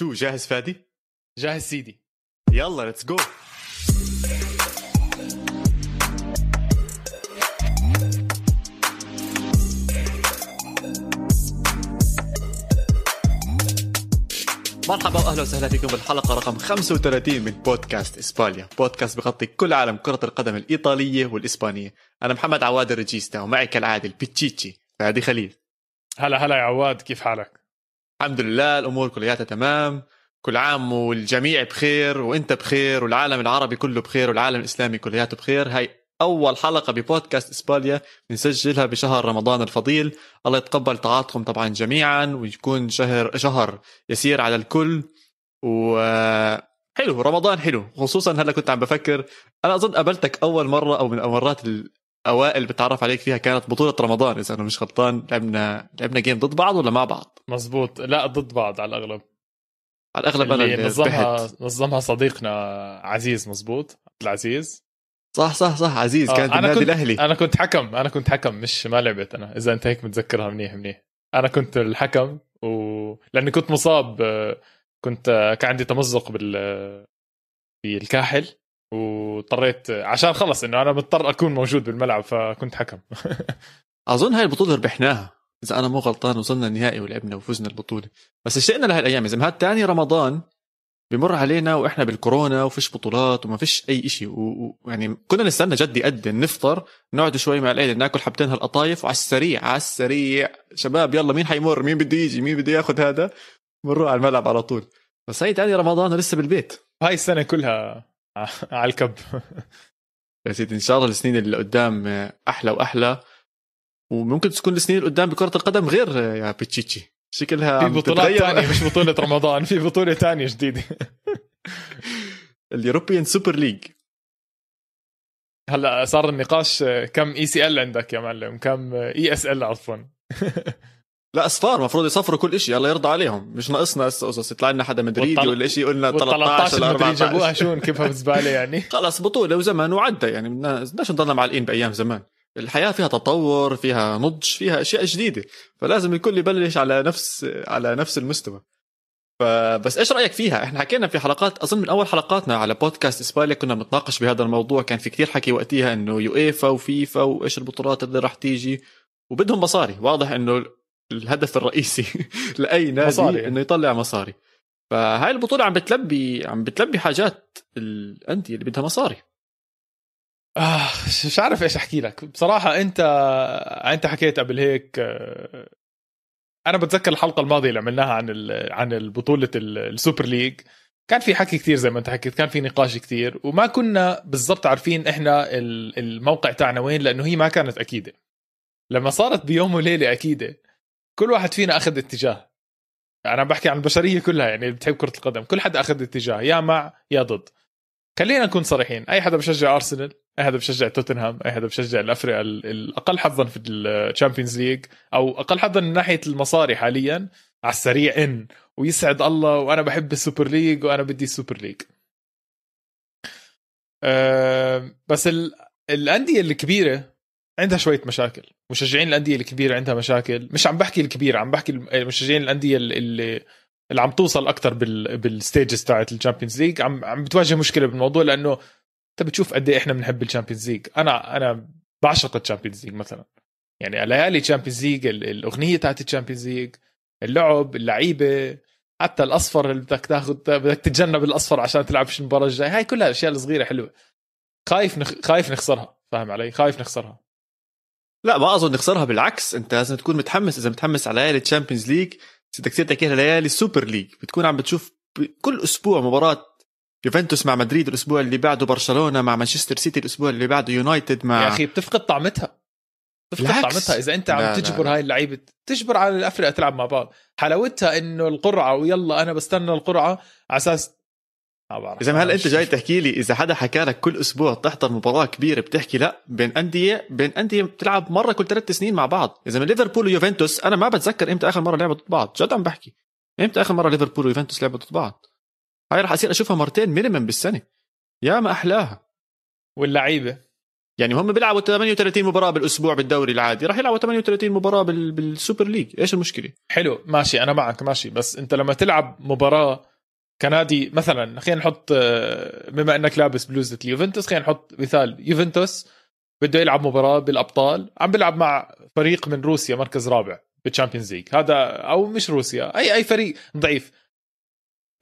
شو جاهز فادي؟ جاهز سيدي يلا let's go مرحبا وأهلا وسهلا فيكم بالحلقة رقم 35 من بودكاست إسبانيا، بودكاست بغطي كل عالم كرة القدم الإيطالية والإسبانية، أنا محمد عواد الرجيستا ومعي كالعادة البيتشيتشي فادي خليل. هلا هلا يا عواد كيف حالك؟ الحمد لله الأمور كلياتها تمام، كل عام والجميع بخير وإنت بخير والعالم العربي كله بخير والعالم الإسلامي كلياته بخير. هاي أول حلقة ببودكاست إسبانيا بنسجلها بشهر رمضان الفضيل. الله يتقبل طاعاتكم طبعا جميعا ويكون شهر شهر يسير على الكل. و حلو رمضان حلو. خصوصا هلا كنت عم بفكر أنا أظن قابلتك أول مرة أو من المرات الاوائل بتعرف عليك فيها كانت بطولة رمضان إذا أنا مش غلطان لعبنا لعبنا جيم ضد بعض ولا مع بعض؟ مزبوط لا ضد بعض على الأغلب. على الأغلب أنا اللي نظمها نظمها صديقنا عزيز مزبوط عبد العزيز. صح صح صح عزيز كان بالنادي كنت الأهلي. أنا كنت حكم أنا كنت حكم مش ما لعبت أنا. إذا أنت هيك متذكرها منيح منيح. أنا كنت الحكم و لأني كنت مصاب كنت كان عندي تمزق بال بالكاحل. واضطريت عشان خلص إنه أنا مضطر أكون موجود بالملعب فكنت حكم. أظن هاي البطولة ربحناها إذا أنا مو غلطان وصلنا النهائي ولعبنا وفزنا البطولة. بس اشتقنا لهي الأيام اذا هذا ثاني رمضان بمر علينا وإحنا بالكورونا وفيش بطولات وما فيش أي شيء ويعني كنا نستنى جد يأذن نفطر نقعد شوي مع العيلة ناكل حبتين هالقطايف. وعلى السريع على السريع. شباب يلا مين حيمر؟ مين بده يجي؟ مين بده ياخذ هذا؟ بنروح على الملعب على طول. بس هي ثاني رمضان لسه بالبيت. هاي السنة كلها على الكنب. يا سيدي إن شاء الله السنين اللي قدام أحلى وأحلى. وممكن تكون السنين اللي قدام بكرة القدم غير يا بيتشيتشي. شكلها في بطولات ثانية مش بطولة رمضان في بطولة ثانية جديدة. ال European Super League. هلأ صار النقاش كم ACL عندك يا معلم؟ كم ESL عفوا. لا اصفار المفروض يصفروا كل شيء الله يرضى عليهم. مش ناقصنا هسه قصص يطلع لنا حدا مدريدي والطل... ولا شيء قلنا 13 ولا 14 جابوها شو نكبها بزباله يعني؟ خلص بطولة وزمن وعدى يعني بدناش نضلنا معلقين بأيام زمان. الحياة فيها تطور فيها نضج فيها أشياء جديدة. فلازم الكل يبلش على نفس على نفس المستوى. فبس إيش رأيك فيها؟ إحنا حكينا في حلقات أظن من أول حلقاتنا على بودكاست اسبانيا كنا بنتناقش بهذا الموضوع. كان في كتير حكي وقتها إنه يويفا وفيفا وإيش البطولات اللي راح تيجي. وبدهم مصاري. واضح إنه الهدف الرئيسي لأي نادي مصاري. إنه يطلع مصاري. فهاي البطولة عم بتلبي عم بتلبي حاجات الأندية اللي بدها مصاري. آه مش عارف إيش أحكي لك. بصراحة أنت أنت حكيت قبل هيك آه، أنا بتذكر الحلقة الماضية اللي عملناها عن عن البطولة ال Super League. كان في حكي كثير زي ما أنت حكيت كان في نقاش كثير وما كنا بالضبط عارفين إحنا الموقع تاعنا وين لأنه هي ما كانت أكيدة. لما صارت بيوم وليلة أكيدة كل واحد فينا أخذ اتجاه. أنا بحكي عن البشرية كلها يعني بتحب كرة القدم. كل حدا أخذ اتجاه يا مع يا ضد. خلينا نكون صريحين. أي حدا بشجع أرسنال؟ أي حدا بشجع توتنهام؟ أي حدا بشجع الافرقه الأقل حظا في ال Champions League أو أقل حظا من ناحية المصاري حاليا على السريع in. ويسعد الله وأنا بحب ال Super League وأنا بدي ال Super League. أه بس الأندية الكبيرة عندها شوية مشاكل. مشجعين الأندية الكبيرة عندها مشاكل. مش عم بحكي الكبيرة عم بحكي مشجعين الأندية اللي اللي عم توصل أكثر بال بال stages تاعت ال Champions League عم عم بتواجه مشكلة بالموضوع لأنه انت بتشوف قد إيه إحنا بنحب ال Champions League أنا أنا بعشق ال Champions League مثلا. يعني ليالي ال Champions League الأغنية تاعت ال Champions League اللعب اللعيبة حتى الأصفر اللي بدك تاخذ بدك تتجنب الأصفر عشان تلعب في المباراة الجاية. هاي كلها الاشياء الصغيرة حلوة. خايف نخ... خايف نخسرها. فاهم علي؟ خايف نخسرها. لا ما أظن نخسرها بالعكس أنت لازم تكون متحمس. إذا متحمس على ليالي ال Champions League بدك تصير تحكي ليالي ال Super League بتكون عم بتشوف كل أسبوع مباراة يوفنتوس مع مدريد الأسبوع اللي بعده برشلونة مع مانشستر سيتي الأسبوع اللي بعده يونايتد مع يا أخي بتفقد طعمتها. بتفقد طعمتها. إذا أنت عم تجبر لا. هاي اللعيبة تجبر على الافرقه تلعب مع بعض. حلاوتها إنه القرعة ويلا أنا بستنى القرعة على أساس إذا هلا أنت جاي تحكي لي إذا حدا حكى لك كل أسبوع تحضر مباراة كبيرة بتحكي لا بين أندية بين أندية بتلعب مرة كل ثلاث سنين مع بعض. إذا من ليفربول ويوفنتوس أنا ما بتذكر إمتى آخر مرة لعبوا ضد بعض. جد عم بحكي. إمتى آخر مرة ليفربول ويوفنتوس لعبوا ضد بعض؟ هاي رح أصير أشوفها مرتين minimum بالسنة. يا ما أحلاها. واللعيبة. يعني هم بيلعبوا 38 مباراة بالأسبوع بالدوري العادي. راح يلعبوا 38 مباراة بال... بال super league. إيش المشكلة؟ حلو. ماشي أنا معك ماشي. بس أنت لما تلعب مباراة كنادي مثلا خلينا نحط آه، بما إنك لابس بلوزه اليوفنتوس خلينا نحط مثال يوفنتوس بده يلعب مباراة بالأبطال عم بيلعب مع فريق من روسيا مركز رابع بال Champions League هذا أو مش روسيا أي أي فريق ضعيف.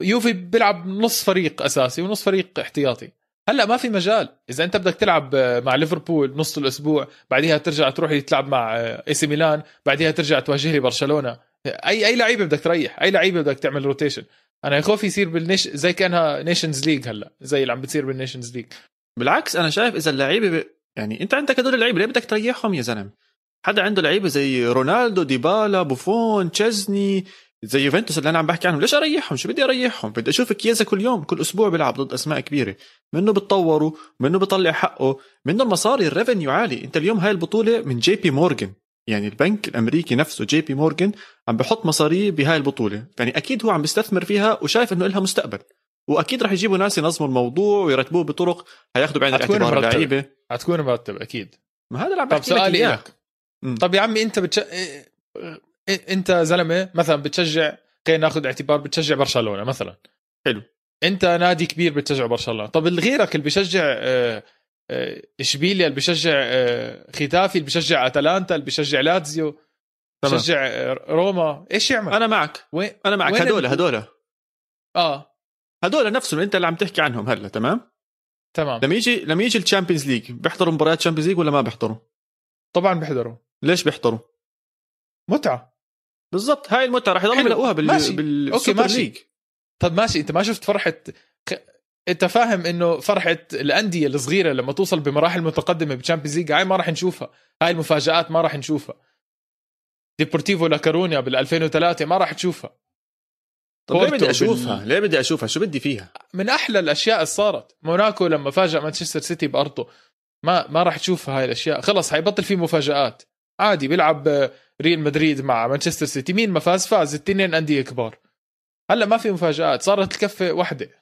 يوفي بيلعب نص فريق أساسي ونص فريق احتياطي. هلأ ما في مجال. إذا أنت بدك تلعب مع ليفربول نص الأسبوع بعديها ترجع تروح تلعب مع إي سي ميلان بعديها ترجع تواجه لي برشلونة. أي أي لعيبة بدك تريح أي لعيبة بدك تعمل rotation أنا خوفي يصير بال نيش زي كأنها Nations League هلأ زي اللي عم بتصير بال Nations League بالعكس أنا شايف إذا اللعيبة ب... يعني أنت عندك هدول اللعيبة ليه بدك تريحهم يا زلمة؟ حدا عنده لعيبة زي رونالدو ديبالا بوفون تشيزني زي يوفنتوس اللي أنا عم بحكي عنهم ليش أريحهم؟ شو بدي أريحهم؟ بدي أشوف كيزا كل يوم كل أسبوع بيلعب ضد أسماء كبيرة. منه بتطوروا منه بيطلع حقه؟ منه المصاري؟ ال revenue عالي. أنت اليوم هاي البطولة من جي بي مورجان يعني البنك الأمريكي نفسه جي بي مورجان عم بحط مصاري بهاي البطولة. يعني أكيد هو عم بيستثمر فيها وشايف إنه لها مستقبل. واكيد رح يجيبوا ناس ينظموا الموضوع ويرتبوه بطرق حياخذوا بعين الاعتبار اللعيبة. حتكون مرتب أكيد. ما هذا اللي عم طب لك سؤالي. لك. طب يا عمي أنت بتش... أنت زلمة مثلا بتشجع خلينا ناخذ اعتبار بتشجع برشلونة مثلا. حلو. أنت نادي كبير بتشجع برشلونة. طب غيرك اللي بيشجع آه، إشبيليا اللي بيشجع آه، ختافي اللي بيشجع أتلانتا اللي بيشجع لاتزيو. بيشجع آه، روما. إيش يعمل؟ أنا معك. وين أنا معك. وين هدول هدول. آه. هدول نفسهم أنت اللي عم تحكي عنهم هلا تمام؟ تمام. لما يجي لما يجي ال Champions League بيحضروا مباريات ال Champions League ولا ما بيحضروا؟ طبعا بيحضروا. ليش بيحضروا؟ متعة. بالضبط. هاي المتعة رح يضلوا. يلاقوها بال ماشي. بالسوبر ماشي. league. طب ماشي. أنت ما شفت فرحة. انت فاهم انه فرحة الأندية الصغيرة لما توصل بمراحل متقدمة بال Champions League هاي ما راح نشوفها. هاي المفاجآت ما راح نشوفها. ديبورتيفو لاكارونيا بال 2003 ما راح تشوفها. طب ليه بدي بال- أشوفها؟ ليه بدي أشوفها؟ شو بدي فيها؟ من أحلى الأشياء اللي صارت. موناكو لما فاجأ مانشستر سيتي بأرضه ما ما راح تشوف هاي الأشياء. خلص حيبطل في مفاجآت. عادي بيلعب ريال مدريد مع مانشستر سيتي. مين ما فاز؟ فاز الاثنين أندية كبار. هلأ ما في مفاجآت. صارت الكفة واحدة.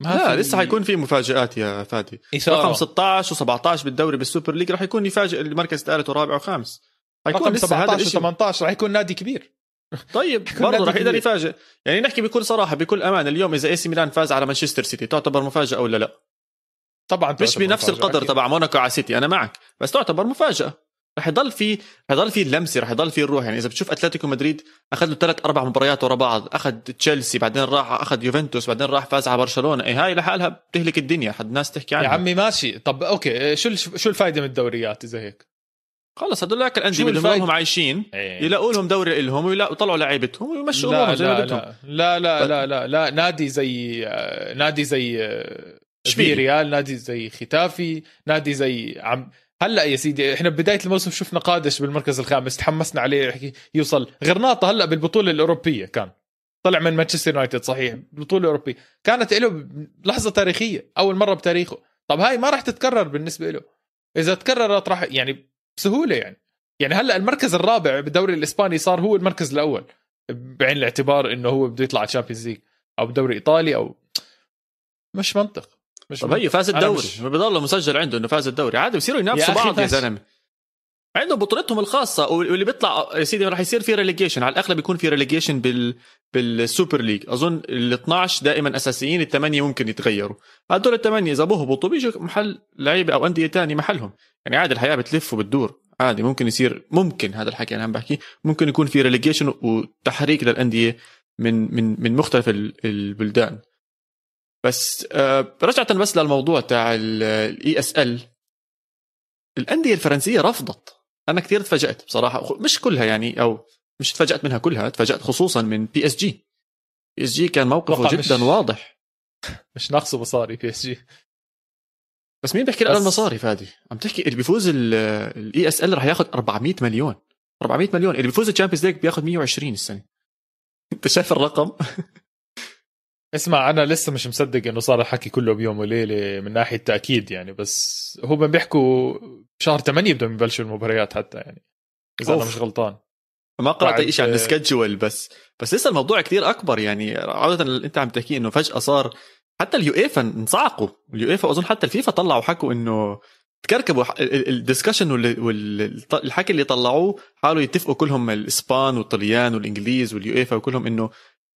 لا لسه حيكون في مفاجآت يا فادي. إثارة. رقم 16 و17 بالدوري بال super league رح يكون يفاجئ المركز الثالث ورابع وخامس. حيكون رقم لسه هذا 17 الشيء و18 راح يكون نادي كبير. طيب برضه رح يقدر. يفاجئ. يعني نحكي بكل صراحة بكل أمان اليوم إذا إي سي ميلان فاز على مانشستر سيتي تعتبر مفاجأة ولا لا؟ طبعا مش بنفس القدر. تبع موناكو على سيتي أنا معك. بس تعتبر مفاجأة. رح يضل في رح يضل في اللمسة رح يضل في الروح. يعني إذا بتشوف أتلتيكو مدريد أخذ له ثلاث أربع مباريات ورا بعض أخذ تشيلسي بعدين راح أخذ يوفنتوس بعدين راح فاز على برشلونة. اي هاي لحالها بتهلك الدنيا حد ناس تحكي عنها. يا عمي ماشي. طب أوكي شو شو الفائده من الدوريات إذا هيك؟ خلص هدول الأندية الفايدة؟ يضلهم عايشين إيه. يلاقوا لهم دوري لهم ويطلعوا لعيبتهم ويمشوا أمورهم زي ما لا بدهم. لا. لا لا لا لا لا. نادي زي نادي زي شبيلي. في ريال نادي زي ختافي نادي زي عم هلا يا سيدي إحنا ببدايه الموسم شفنا قادش بالمركز الخامس تحمسنا عليه يوصل. غرناطة هلا بالبطولة الأوروبية كان. طلع من مانشستر يونايتد صحيح البطوله الاوروبيه كانت له لحظة تاريخية أول مرة بتاريخه. طب هاي ما راح تتكرر بالنسبة له. إذا تكررت راح يعني بسهولة يعني. يعني هلا المركز الرابع بالدوري الإسباني صار هو المركز الأول بعين الاعتبار إنه هو بده يطلع Champions League أو بدوري إيطالي أو مش منطق. مش طب. هي فاز الدوري. مش- بضل مسجل عنده إنه فاز الدوري. عادي بصيروا ينافسوا بعض يا. زلمة. عندهم بطولتهم الخاصة واللي بيطلع يا سيدي راح يصير في ريليجيشن على الأغلب يكون في ريليجيشن بال بال super league. أظن ال 12 دائما أساسيين الثمانية ممكن يتغيروا. هدول الثمانية إذا بهبطوا بيجوا محل لعيبة أو أندية تانية محلهم. يعني عادي الحياة بتلف وبتدور. عادي ممكن يصير ممكن هذا الحكي أنا عم بحكي ممكن يكون في ريليجيشن وتحريك للأندية من من من مختلف ال- البلدان. بس آه رجعة بس للموضوع تاع ال ESL الأندية الفرنسية رفضت. أنا كثير تفاجأت بصراحة. مش كلها يعني أو مش تفاجأت منها كلها تفاجأت خصوصا من بي اس جي بي اس جي كان موقفه جدا مش- واضح. مش ناقصه مصاري PSG بس مين بيحكي على المصاري فادي؟ عم تحكي اللي بيفوز ال ESL رح ياخذ 400 مليون. 400 مليون. اللي بيفوز ال Champions League بياخذ 120 السنة. أنت شايف الرقم؟ اسمع أنا لسه مش مصدق إنه صار الحكي كله بيوم وليلة من ناحية تاكيد يعني بس هم بيحكوا بشهر 8 بدهم يبلشوا المباريات حتى يعني إذا أنا أوف. مش غلطان. ما قرأت بعد- اي شيء عن ال schedule بس بس لسه الموضوع كثير أكبر يعني عادة أنت عم تحكي إنه فجأة صار حتى اليويفا انصعقوا. اليويفا أظن حتى الفيفا طلعوا حكوا إنه تكركبوا ال discussion والحكي اللي طلعوه حاولوا يتفقوا كلهم الإسبان والطليان والإنجليز واليويفا وكلهم إنه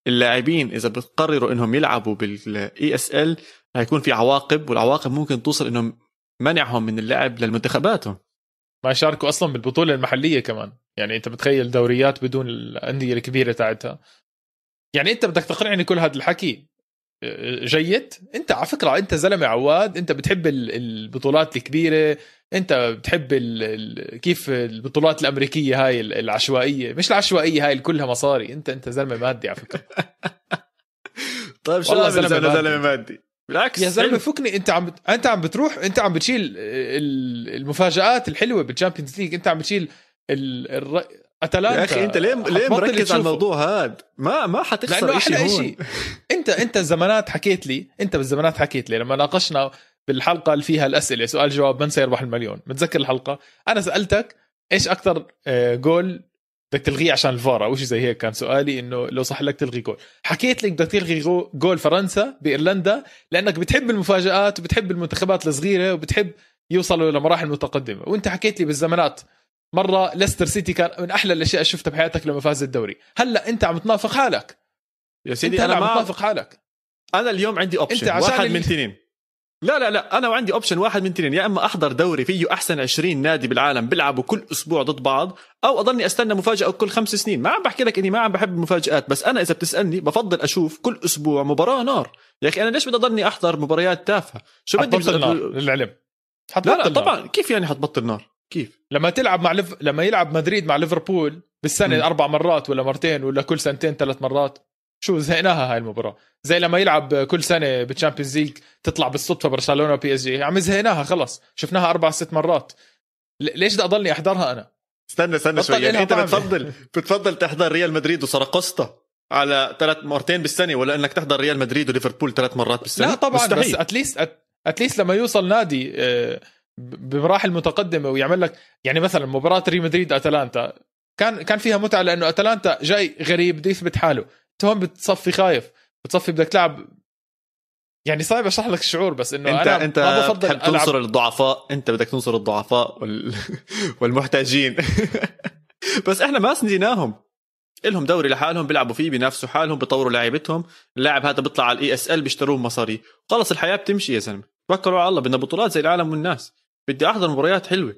اللاعبين إذا بتقرروا إنهم يلعبوا بال ESL هيكون في عواقب والعواقب ممكن توصل إنهم منعهم من اللعب للمنتخباتهم. ما يشاركوا أصلا بالبطولة المحلية كمان. يعني أنت بتخيل دوريات بدون الأندية الكبيرة تاعتها. يعني أنت بدك تقنعني كل هذا الحكي. جيد. انت على فكرة انت زلمة عواد انت بتحب البطولات الكبيرة انت بتحب ال كيف البطولات الأمريكية هاي العشوائية. مش العشوائية هاي كلها مصاري. انت انت زلمة مادي على فكرة. طيب شو زلمة زلمه, زلمة مادي. بالعكس يا زلمة فكني انت عم بت... انت عم بتروح انت عم بتشيل المفاجآت الحلوة بال Champions League. انت عم بتشيل ال... الر... أتلانتا. يا أخي أنت ليه ليه مركز على الموضوع هذا؟ ما ما حتخسر شيء هون. انت أنت الزمانات حكيت لي أنت بالزمانات حكيت لي لما ناقشنا بالحلقة اللي فيها الأسئلة سؤال جواب من سيربح المليون؟ متذكر الحلقة؟ أنا سألتك إيش أكثر آه، جول بدك تلغيه عشان الفار أو شيء زي هيك كان سؤالي إنه لو صح لك تلغي جول حكيت لك بدك تلغي جول فرنسا بإيرلندا لأنك بتحب المفاجآت وبتحب المنتخبات الصغيرة وبتحب يوصلوا لمراحل متقدمة. وأنت حكيت لي بالزمانات مرة ليستر سيتي كان من أحلى الأشياء اللي شفتها بحياتك لما فاز الدوري. هلأ أنت عم تنافق حالك. يا سيدي أنا عم تنافق حالك. أنا اليوم عندي option واحد من اثنين. لا لا لا أنا وعندي option واحد من اثنين. يا إما أحضر دوري فيه أحسن 20 نادي بالعالم بيلعبوا كل أسبوع ضد بعض أو أضلني أستنى مفاجأة كل خمس سنين. ما عم بحكي لك إني ما عم بحب المفاجآت بس أنا إذا بتسألني بفضل أشوف كل أسبوع مباراة نار. يا أخي أنا ليش بدي أضلني أحضر مباريات تافهة؟ شو بدي نار للعلم. لا لا طبعا. كيف يعني حتبطل نار؟ كيف؟ لما تلعب مع لف... لما يلعب مدريد مع ليفربول بالسنة م. أربع مرات ولا مرتين ولا كل سنتين ثلاث مرات شو زهقناها هاي المباراة؟ زي لما يلعب كل سنة بال Champions League تطلع بالصدفة برشلونة و PSG عم زهقناها خلص شفناها أربع ست مرات. ليش بدي أضلني أحضرها أنا؟ استنى استنى شوي يعني أنت بتفضل بتفضل تحضر ريال مدريد وسراقوستا على ثلاث مرتين بالسنة ولا إنك تحضر ريال مدريد وليفربول ثلاث مرات بالسنة؟ لا طبعا مستحيل. بس اتليست اتليست لما يوصل نادي آه، بمراحل متقدمة ويعمل لك يعني مثلا مباراة ريال مدريد أتلانتا كان كان فيها متعة لأنه أتلانتا جاي غريب بده يثبت حاله. أنت هون بتصفي خايف بتصفي بدك تلعب. يعني صعب أشرح لك الشعور بس إنه انت أنا أنت ما بفضل بتحب تنصر الضعفاء أنت بدك تنصر الضعفاء وال... والمحتاجين. بس إحنا ما سنديناهم لهم دوري لحالهم بيلعبوا فيه بينافسوا حالهم بيطوروا لعيبتهم. اللاعب هذا بيطلع على ال ESL بيشتروه مصاري. خلص الحياة بتمشي يا زلمة. توكلوا على الله بدنا بطولات زي العالم والناس. بدي أحضر مباريات حلوة.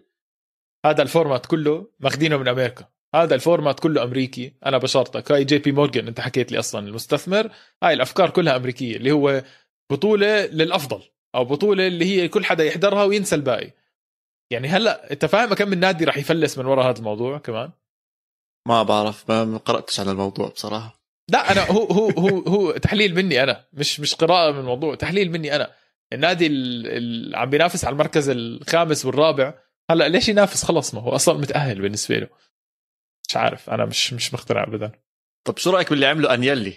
هذا ال format كله ماخذينه من أمريكا. هذا ال format كله أمريكي. أنا بشرطك. هاي JP Morgan أنت حكيت لي أصلا المستثمر. هاي الأفكار كلها أمريكية اللي هو بطولة للأفضل أو بطولة اللي هي كل حدا يحضرها وينسى الباقي. يعني هلأ أنت فاهم كم من نادي راح يفلس من وراء هذا الموضوع كمان؟ ما بعرف ما قرأتش عن الموضوع بصراحة. لا أنا هو هو هو هو تحليل مني أنا مش مش قراءة من الموضوع تحليل مني أنا. النادي اللي عم بينافس على المركز الخامس والرابع. هلا ليش ينافس؟ خلص ما هو أصلا متأهل بالنسبة له. مش عارف أنا مش مش مقتنع ابدا طب شو رأيك باللي عمله أنيلي؟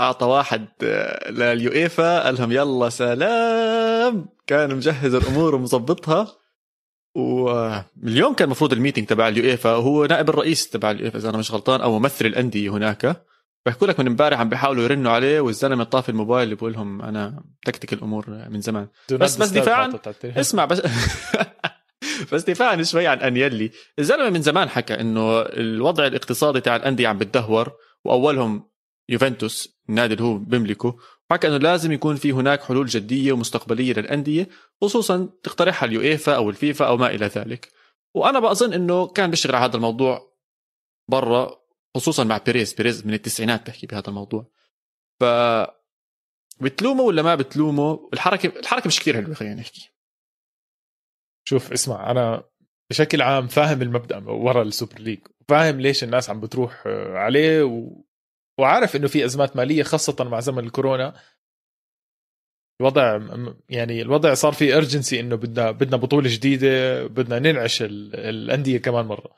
أعطى واحد آه، لليويفا قال لهم يلا سلام. كان مجهز الأمور ومظبطها. واليوم كان المفروض ال meeting تبع اليويفا. هو نائب الرئيس تبع اليويفا إذا أنا مش غلطان أو ممثل الأندية هناك. بحكوا لك من امبارح عم بيحاولوا يرنوا عليه والزلمة طافي الموبايل اللي بقول لهم أنا متكتك الأمور من زمان. بس بس دفاعا اسمع بس بس دفاعا شوي عن انيلي الزلمة من زمان حكى إنه الوضع الاقتصادي تاع الأندية عم بتدهور وأولهم يوفنتوس النادي اللي هو بيملكه حكى إنه لازم يكون في هناك حلول جدية ومستقبلية للأندية خصوصا تقترحها اليويفا أو الفيفا أو ما إلى ذلك. وأنا بظن إنه كان بيشتغل على هذا الموضوع برا خصوصا مع بيريز. بيريز من التسعينات بحكي بهذا الموضوع. ف بتلومه ولا ما بتلومه؟ الحركة الحركة مش كثير حلوة خلينا نحكي. شوف اسمع أنا بشكل عام فاهم المبدأ ورا ال Super League. وفاهم ليش الناس عم بتروح آه، عليه و... وعارف إنه في أزمات مالية خاصة مع زمن الكورونا. الوضع يعني الوضع صار في urgency إنه بدنا بدنا بطولة جديدة بدنا ننعش الأندية كمان مرة.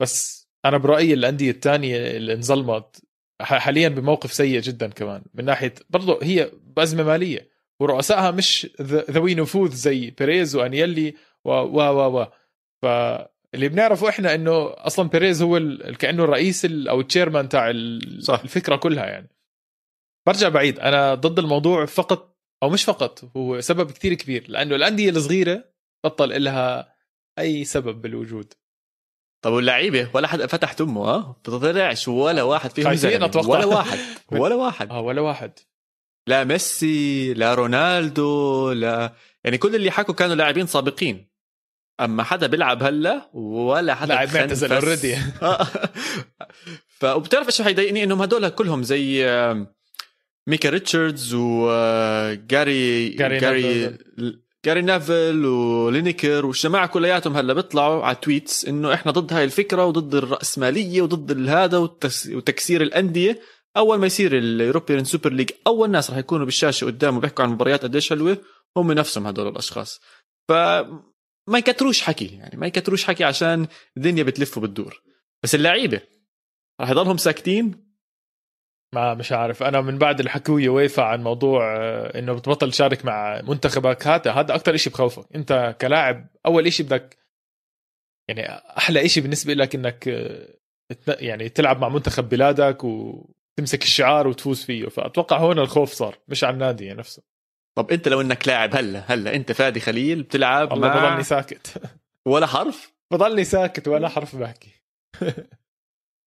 بس أنا برأيي الأندية الثانية اللي انظلمت حاليا بموقف سيء جدا كمان من ناحية برضه هي بأزمة مالية ورؤسائها مش ذوي نفوذ زي بيريز وأنيلي و و و و فاللي بنعرفه إحنا إنه أصلا بيريز هو كأنه الرئيس أو ال chairman تاع صح. الفكرة كلها يعني برجع بعيد أنا ضد الموضوع فقط أو مش فقط هو سبب كتير كبير لأنه الأندية الصغيرة بطل لها أي سبب بالوجود طب واللعيبة؟ ولا حد فتح تمه ها طلعش ولا واحد فيهم خايفين. أتوقع. ولا واحد. ولا واحد. آه ولا واحد. لا ميسي لا رونالدو لا يعني كل اللي حكوا كانوا لاعبين سابقين. أما حدا بيلعب هلا ولا حدا لاعب معتزل. آه. ف وبتعرف إيش حيضايقني إنهم هدول كلهم زي ميكا ريتشاردز وجاري جاري جاري جاري نيفيل ولينيكر والجماعه كلياتهم هلا بيطلعوا على tweets إنه إحنا ضد هاي الفكرة وضد الرأسمالية وضد هذا وتكسير الأندية. أول ما يصير ال European Super League أول ناس رح يكونوا بالشاشة قدامه بيحكوا عن مباريات قديش حلوة هم نفسهم هدول الأشخاص. ف ما يكتروش حكي يعني ما يكتروش حكي عشان الدنيا بتلف وبتدور. بس اللعيبة رح يضلهم ساكتين ما مش عارف. أنا من بعد اللي حكوه يويفا عن موضوع آه، إنه بتبطل تشارك مع منتخبك هذا هذا أكثر شيء بخوفك. أنت كلاعب أول شيء بدك يعني أحلى شيء بالنسبة لك إنك آه، يعني تلعب مع منتخب بلادك وتمسك الشعار وتفوز فيه. فأتوقع هون الخوف صار مش على النادي يعني نفسه. طب أنت لو إنك لاعب هلا هلا أنت فادي خليل بتلعب والله مع بضلني ساكت. ولا حرف؟ بضلني ساكت ولا حرف بحكي.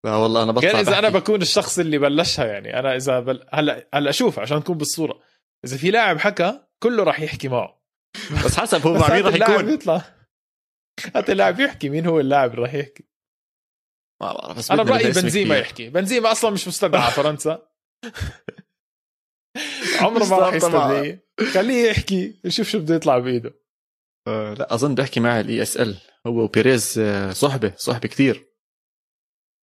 لا والله أنا بطلع غير إذا أنا. بكون الشخص اللي بلشها يعني أنا إذا بل... هلا هلأ شوف عشان نكون بالصورة. إذا في لاعب حكى كله راح يحكي معه. بس حسب هو مع مين اللاعب يكون. يطلع. هات اللاعب يحكي مين هو اللاعب اللي راح يحكي؟ ما بعرف بس أنا برأيي بنزيما. يحكي. بنزيما أصلا مش مستدعى على فرنسا. عمره ما راح. يستدعيه. خليه يحكي يشوف شو بده يطلع بإيده. آه لا أظن بحكي مع ال ESL هو وبيريز آه، صحبة صحبة كثير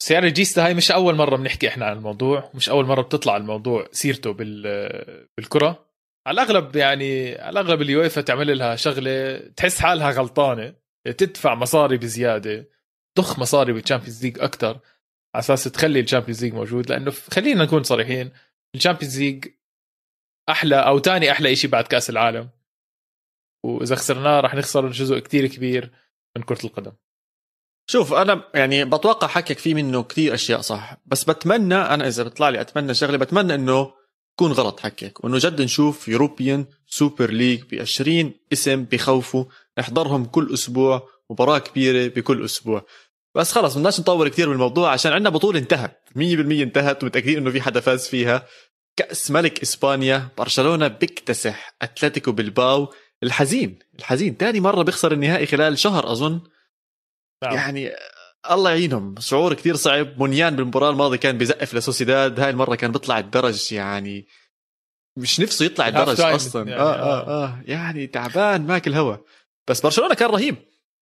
سيارة جيستا هاي مش أول مرة بنحكي إحنا عن الموضوع مش أول مرة بتطلع الموضوع سيرته بال بالكرة. على الأغلب يعني على الأغلب اليويفا تعمل لها شغلة تحس حالها غلطانة تدفع مصاري بزيادة ضخ مصاري بال Champions League أكتر على أساس تخلي ال Champions League موجود. لأنه خلينا نكون صريحين ال Champions League أحلى أو تاني أحلى إشي بعد كأس العالم. وإذا خسرناه راح نخسر جزء كتير كبير من كرة القدم. شوف أنا يعني بتوقع حكيك في منه كثير أشياء صح بس بتمنى أنا إذا بيطلع لي أتمنى شغلة بتمنى إنه يكون غلط حكيك وإنه جد نشوف European Super League ب 20 اسم بخوفوا نحضرهم كل أسبوع مباراة كبيرة بكل أسبوع. بس خلص بدناش نطول كثير بالموضوع عشان عندنا بطولة انتهت 100% انتهت ومتأكدين إنه في حدا فاز فيها. كأس ملك إسبانيا برشلونة بيكتسح أتلتيكو بلباو الحزين الحزين ثاني مرة بيخسر النهائي خلال شهر أظن. نعم. يعني الله يعينهم. شعور كثير صعب. مونيان بالمباراة الماضية كان بزقف لسوسيداد. هاي المرة كان بيطلع الدرج يعني مش نفسه يطلع الدرج أصلا. يعني، آه, آه, آه. يعني تعبان ماكل هوا. بس برشلونة كان رهيب.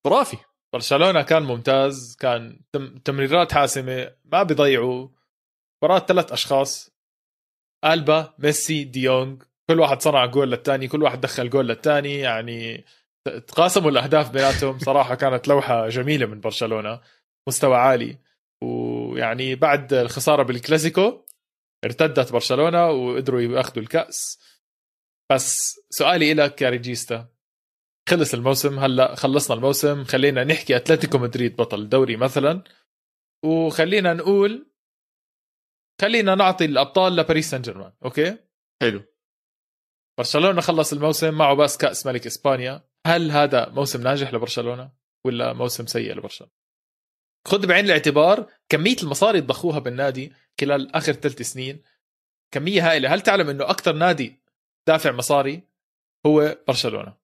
خرافي. برشلونة كان ممتاز. كان تم- تمريرات حاسمة. ما بيضيعوا. مباراة ثلاث أشخاص. ألبا ميسي ديونج. كل واحد صنع جول للثاني كل واحد دخل جول للثاني يعني تقاسموا الأهداف بيناتهم. صراحة كانت لوحة جميلة من برشلونة مستوى عالي. ويعني بعد الخسارة بالكلاسيكو ارتدت برشلونة وقدروا ياخذوا الكأس. بس سؤالي لك يا ريجيستا خلص الموسم هلأ خلصنا الموسم خلينا نحكي أتلتيكو مدريد بطل الدوري مثلا. وخلينا نقول خلينا نعطي الأبطال لباريس سان جيرمان okay؟ حلو. برشلونة خلص الموسم معه بس كأس ملك إسبانيا. هل هذا موسم ناجح لبرشلونة ولا موسم سيء لبرشلونة؟ خذ بعين الاعتبار كمية المصاري اللي ضخوها بالنادي خلال آخر ثلاث سنين كمية هائلة. هل تعلم إنه أكثر نادي دافع مصاري هو برشلونة؟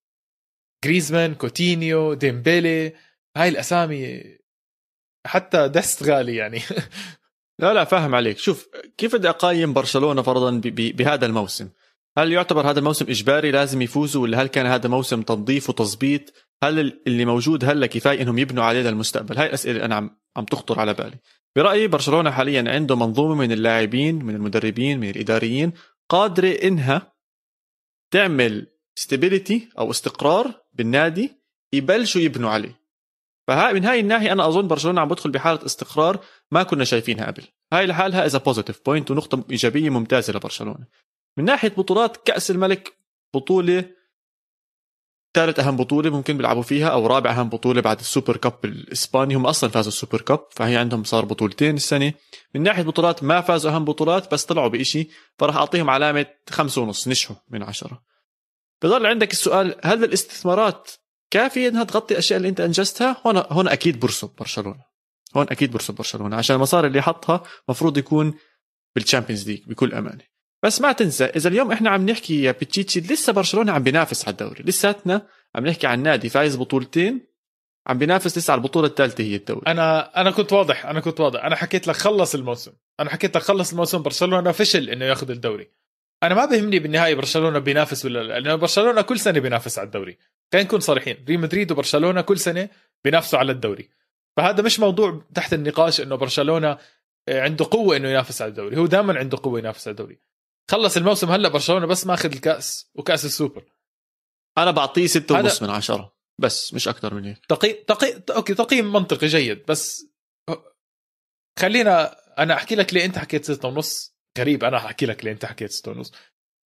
جريزمان كوتينيو ديمبيلي هاي الأسامي حتى ديست غالي يعني. لا لا فاهم عليك. شوف كيف بدي اقيم برشلونة فرضا بهذا الموسم؟ هل يعتبر هذا الموسم إجباري؟ لازم يفوزوا ولا هل كان هذا موسم تنظيف وتظبيط؟ هل ال- اللي موجود هلا كفاية إنهم يبنوا عليه للمستقبل؟ هاي الأسئلة اللي أنا عم عم تخطر على بالي. برأيي برشلونة حاليا عنده منظومة من اللاعبين من المدربين من الإداريين قادرة إنها تعمل ستابيليتي أو استقرار بالنادي يبلشوا يبنوا عليه. فهاي من هاي الناحية أنا أظن برشلونة عم بدخل بحالة استقرار ما كنا شايفينها قبل. هاي لحالها is a positive point ونقطة إيجابية ممتازة لبرشلونة. من ناحية بطولات كأس الملك بطولة ثالث أهم بطولة ممكن بيلعبوا فيها أو رابع أهم بطولة بعد ال super cup الإسباني. هم أصلا فازوا ال super cup فهي عندهم صار بطولتين السنة. من ناحية بطولات ما فازوا أهم بطولات بس طلعوا بإشي فراح أعطيهم علامة خمسة ونص نجحوا من عشرة. بضل عندك السؤال هل الاستثمارات كافية إنها تغطي الاشياء اللي أنت أنجزتها؟ هون هون أكيد برسم برشلونة. هون أكيد برسب برشلونة عشان المصاري اللي حطها مفروض يكون بال Champions League بكل أمانة. بس ما تنسى إذا اليوم إحنا عم نحكي يا بتشيتشي لسه برشلونة عم بينافس على الدوري. لساتنا عم نحكي عن نادي فايز بطولتين عم بينافس لسه على البطولة الثالثة هي الدوري. أنا أنا كنت واضح أنا كنت واضح. أنا حكيت لك خلص الموسم. أنا حكيت لك خلص الموسم برشلونة فشل إنه ياخذ الدوري. أنا ما بهمني بالنهاية برشلونة بينافس ولا لا لأنه برشلونة كل سنة بينافس على الدوري. خلينا نكون صريحين ريال مدريد وبرشلونة كل سنة بينافسوا على الدوري. فهذا مش موضوع تحت النقاش إنه برشلونة عنده قوة إنه ينافس على الدوري. هو دائما عنده قوة ينافس على الدوري. خلص الموسم هلا برشلونة بس ماخذ الكأس وكأس السوبر. أنا بعطيه ستة ونص من عشرة. بس مش أكثر من هيك. تقييم تقييم okay تقييم منطقي جيد بس خلينا أنا أحكي لك ليه أنت حكيت ستة ونص. غريب أنا احكي لك ليه أنت حكيت ستة ونص.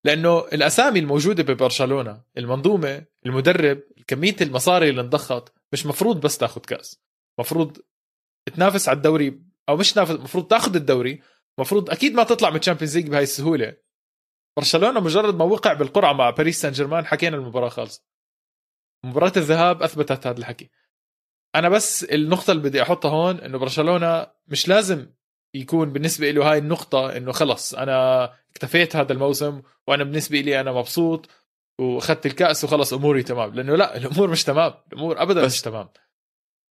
لأنه الأسامي الموجودة ببرشلونة المنظومة المدرب كمية المصاري اللي انضخت مش مفروض بس تاخذ كأس. مفروض تنافس على الدوري أو مش تنافس مفروض تاخذ الدوري. مفروض أكيد ما تطلع من ال Champions League بهاي السهولة. برشلونة مجرد ما وقع بالقرعة مع باريس سان جيرمان حكينا المباراة خالصه مباراة الذهاب أثبتت هذا الحكي. أنا بس النقطة اللي بدي أحطها هون إنه برشلونة مش لازم يكون بالنسبة له هاي النقطة إنه خلص أنا اكتفيت هذا الموسم وأنا بالنسبة لي أنا مبسوط وأخذت الكأس وخلص أموري تمام. لأنه لا الأمور مش تمام الأمور ابدا بس مش تمام.